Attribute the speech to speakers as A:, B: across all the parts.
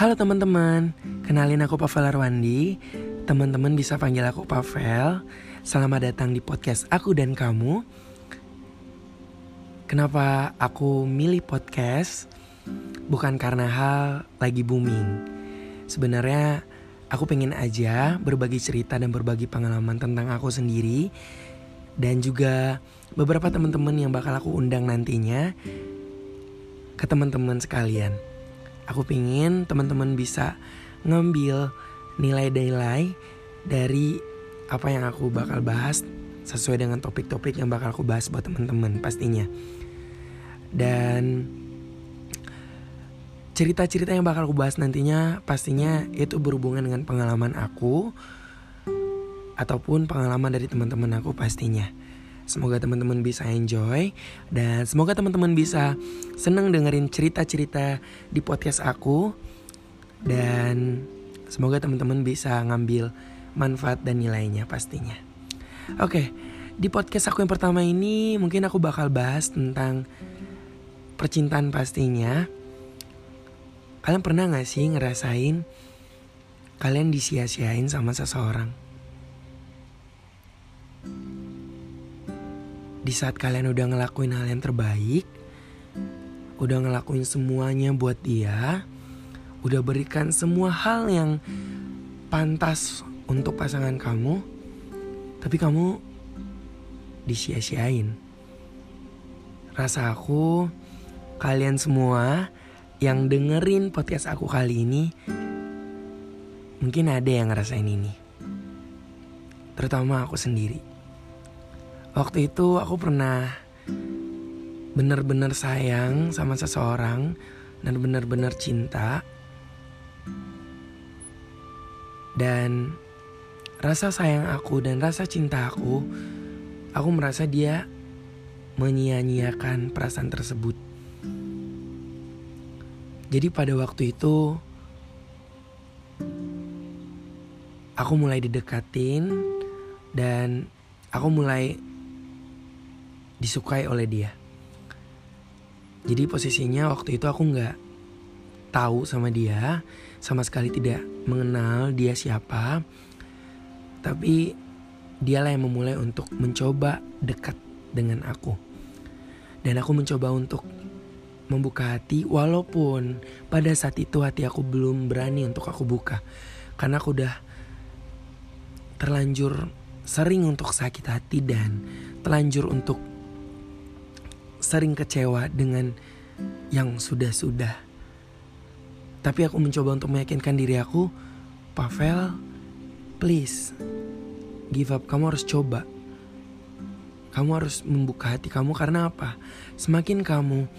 A: Halo teman-teman, kenalin aku Pavel Arwandi. Teman-teman bisa panggil aku Pavel. Selamat datang di podcast Aku dan Kamu. Kenapa aku milih podcast? Bukan karena hal lagi booming. Sebenarnya aku pengen aja berbagi cerita dan berbagi pengalaman tentang aku sendiri dan juga beberapa teman-teman yang bakal aku undang nantinya ke teman-teman sekalian. Aku pingin teman-teman bisa ngambil nilai-nilai dari apa yang aku bakal bahas sesuai dengan topik-topik yang bakal aku bahas buat teman-teman pastinya. Dan cerita-cerita yang bakal aku bahas nantinya pastinya itu berhubungan dengan pengalaman aku ataupun pengalaman dari teman-teman aku pastinya. Semoga teman-teman bisa enjoy dan semoga teman-teman bisa senang dengerin cerita-cerita di podcast aku dan semoga teman-teman bisa ngambil manfaat dan nilainya pastinya. Oke, di podcast aku yang pertama ini mungkin aku bakal bahas tentang percintaan pastinya. Kalian pernah gak sih ngerasain kalian disia-siain sama seseorang? Di saat kalian udah ngelakuin hal yang terbaik, udah ngelakuin semuanya buat dia, udah berikan semua hal yang pantas untuk pasangan kamu, tapi kamu disia-siain. Rasa aku, kalian semua yang dengerin podcast aku kali ini, mungkin ada yang ngerasain ini. Terutama aku sendiri. Waktu itu aku pernah bener-bener sayang sama seseorang dan bener-bener cinta. Dan rasa sayang aku dan rasa cinta aku, aku merasa dia menyia-nyiakan perasaan tersebut. Jadi pada waktu itu aku mulai didekatin dan aku mulai disukai oleh dia. Jadi posisinya waktu itu aku nggak tahu sama dia, sama sekali tidak mengenal dia siapa. Tapi dialah yang memulai untuk mencoba dekat dengan aku. Dan aku mencoba untuk membuka hati walaupun pada saat itu hati aku belum berani untuk aku buka. Karena aku udah terlanjur sering untuk sakit hati dan terlanjur untuk sering kecewa dengan yang sudah-sudah. Tapi aku mencoba untuk meyakinkan diri aku, Pavel, please, give up. Kamu harus coba. Kamu harus membuka hati kamu karena apa? Semakin kamu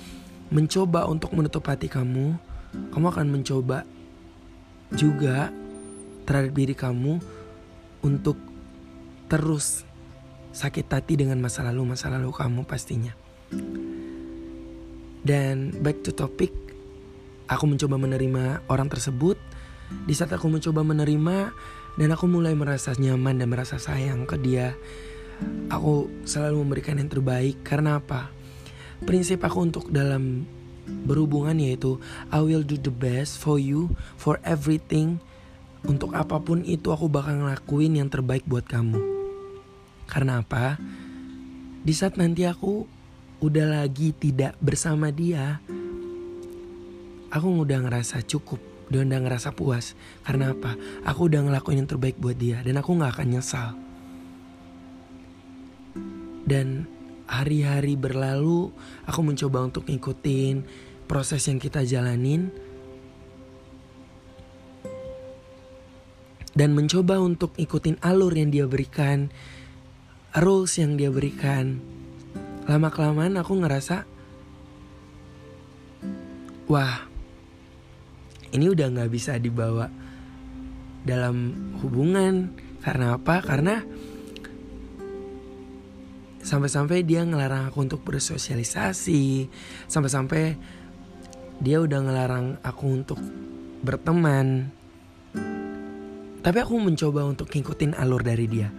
A: mencoba untuk menutup hati kamu, kamu akan mencoba juga terhadap diri kamu untuk terus sakit hati dengan masa lalu masa lalu kamu pastinya. Dan back to topic, aku mencoba menerima orang tersebut. Di saat aku mencoba menerima dan aku mulai merasa nyaman dan merasa sayang ke dia, aku selalu memberikan yang terbaik karena apa? Prinsip aku untuk dalam berhubungan yaitu I will do the best for you for everything. Untuk apa pun itu aku bakal ngelakuin yang terbaik buat kamu. Karena apa? Di saat nanti aku udah lagi tidak bersama dia, aku udah ngerasa cukup dan udah ngerasa puas. Karena apa? Aku udah ngelakuin yang terbaik buat dia dan aku gak akan nyesal. Dan hari-hari berlalu, aku mencoba untuk ngikutin proses yang kita jalanin. Dan mencoba untuk ikutin alur yang dia berikan, rules yang dia berikan lama kelamaan aku ngerasa wah ini udah nggak bisa dibawa dalam hubungan. Karena apa? Karena sampai-sampai dia ngelarang aku untuk bersosialisasi sampai-sampai dia udah ngelarang aku untuk berteman. Tapi aku mencoba untuk ngikutin alur dari dia.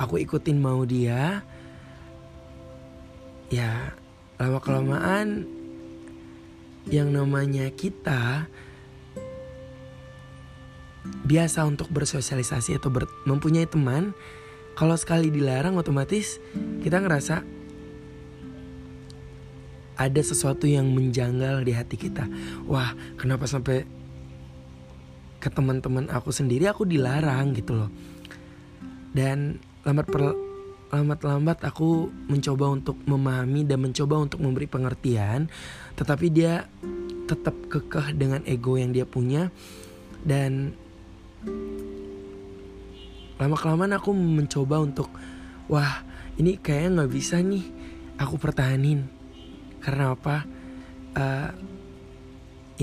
A: Aku ikutin mau dia ya lama kelamaan yang namanya kita biasa untuk bersosialisasi atau ber, mempunyai teman, kalau sekali dilarang otomatis kita ngerasa ada sesuatu yang menjanggal di hati kita. Wah, kenapa sampai ke teman-teman aku sendiri aku dilarang gitu loh. Dan lambat per lambat-lambat aku mencoba untuk memahami dan mencoba untuk memberi pengertian, tetapi dia tetap kekeh dengan ego yang dia punya. Dan lama kelamaan aku mencoba untuk wah ini kayaknya nggak bisa nih aku pertahanin. Karena apa? Uh,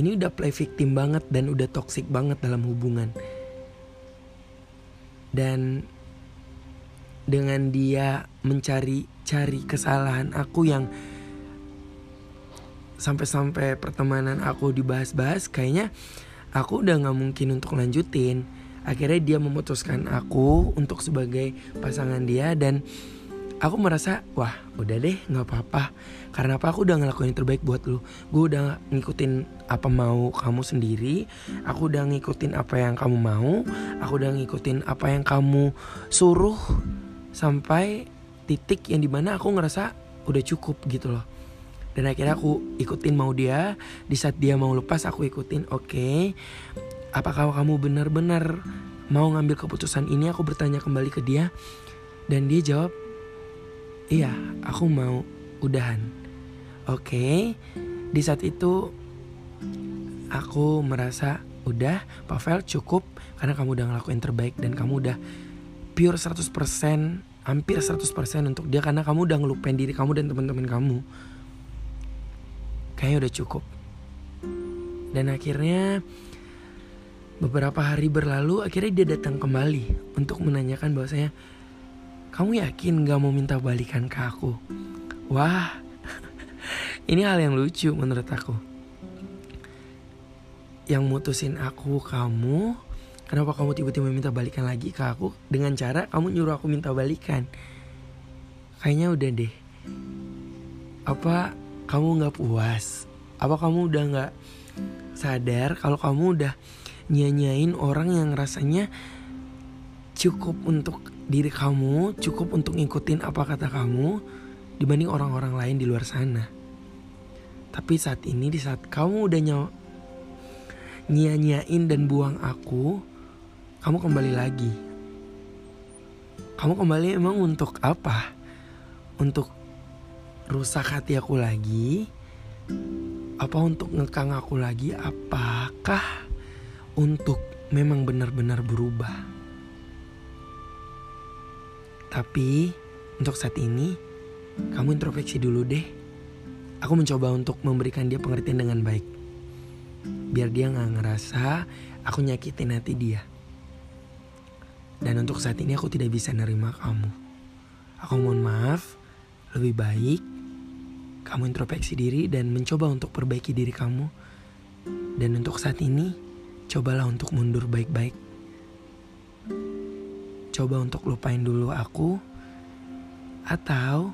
A: ini udah play victim banget dan udah toxic banget dalam hubungan. Dan dengan dia mencari cari kesalahan aku yang sampai-sampai pertemanan aku dibahas-bahas kayaknya aku udah nggak mungkin untuk lanjutin. Akhirnya dia memutuskan aku untuk sebagai pasangan dia dan aku merasa wah udah deh nggak apa-apa. Karena apa? Aku udah ngelakuin yang terbaik buat lu. Gue udah ngikutin apa mau kamu sendiri. Aku udah ngikutin apa yang kamu mau. Aku udah ngikutin apa yang kamu suruh sampai titik yang di mana aku ngerasa udah cukup gitu loh dan akhirnya aku ikutin mau dia di saat dia mau lepas aku ikutin oke okay. apakah kamu benar-benar mau ngambil keputusan ini aku bertanya kembali ke dia dan dia jawab iya aku mau udahan oke okay. di saat itu aku merasa udah Pavel cukup karena kamu udah ngelakuin terbaik dan kamu udah pure 100% hampir 100% untuk dia karena kamu udah ngelupain diri kamu dan teman-teman kamu. Kayaknya udah cukup. Dan akhirnya beberapa hari berlalu akhirnya dia datang kembali untuk menanyakan bahwasanya kamu yakin gak mau minta balikan ke aku? Wah, ini hal yang lucu menurut aku. Yang mutusin aku kamu Kenapa kamu tiba-tiba minta balikan lagi ke aku dengan cara kamu nyuruh aku minta balikan? Kayaknya udah deh. Apa kamu nggak puas? Apa kamu udah nggak sadar kalau kamu udah nyanyain orang yang rasanya cukup untuk diri kamu, cukup untuk ngikutin apa kata kamu dibanding orang-orang lain di luar sana. Tapi saat ini di saat kamu udah nyanyain dan buang aku, kamu kembali lagi. Kamu kembali emang untuk apa? Untuk rusak hati aku lagi? Apa untuk ngekang aku lagi? Apakah untuk memang benar-benar berubah? Tapi untuk saat ini, kamu introspeksi dulu deh. Aku mencoba untuk memberikan dia pengertian dengan baik. Biar dia gak ngerasa aku nyakitin hati dia. Dan untuk saat ini aku tidak bisa nerima kamu. Aku mohon maaf, lebih baik kamu introspeksi diri dan mencoba untuk perbaiki diri kamu. Dan untuk saat ini, cobalah untuk mundur baik-baik. Coba untuk lupain dulu aku, atau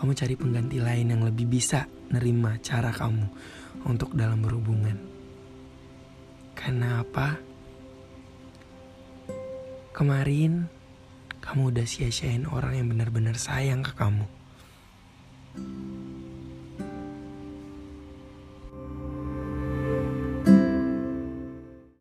A: kamu cari pengganti lain yang lebih bisa nerima cara kamu untuk dalam berhubungan. Karena apa? Kemarin kamu udah sia-siain orang yang benar-benar sayang ke kamu.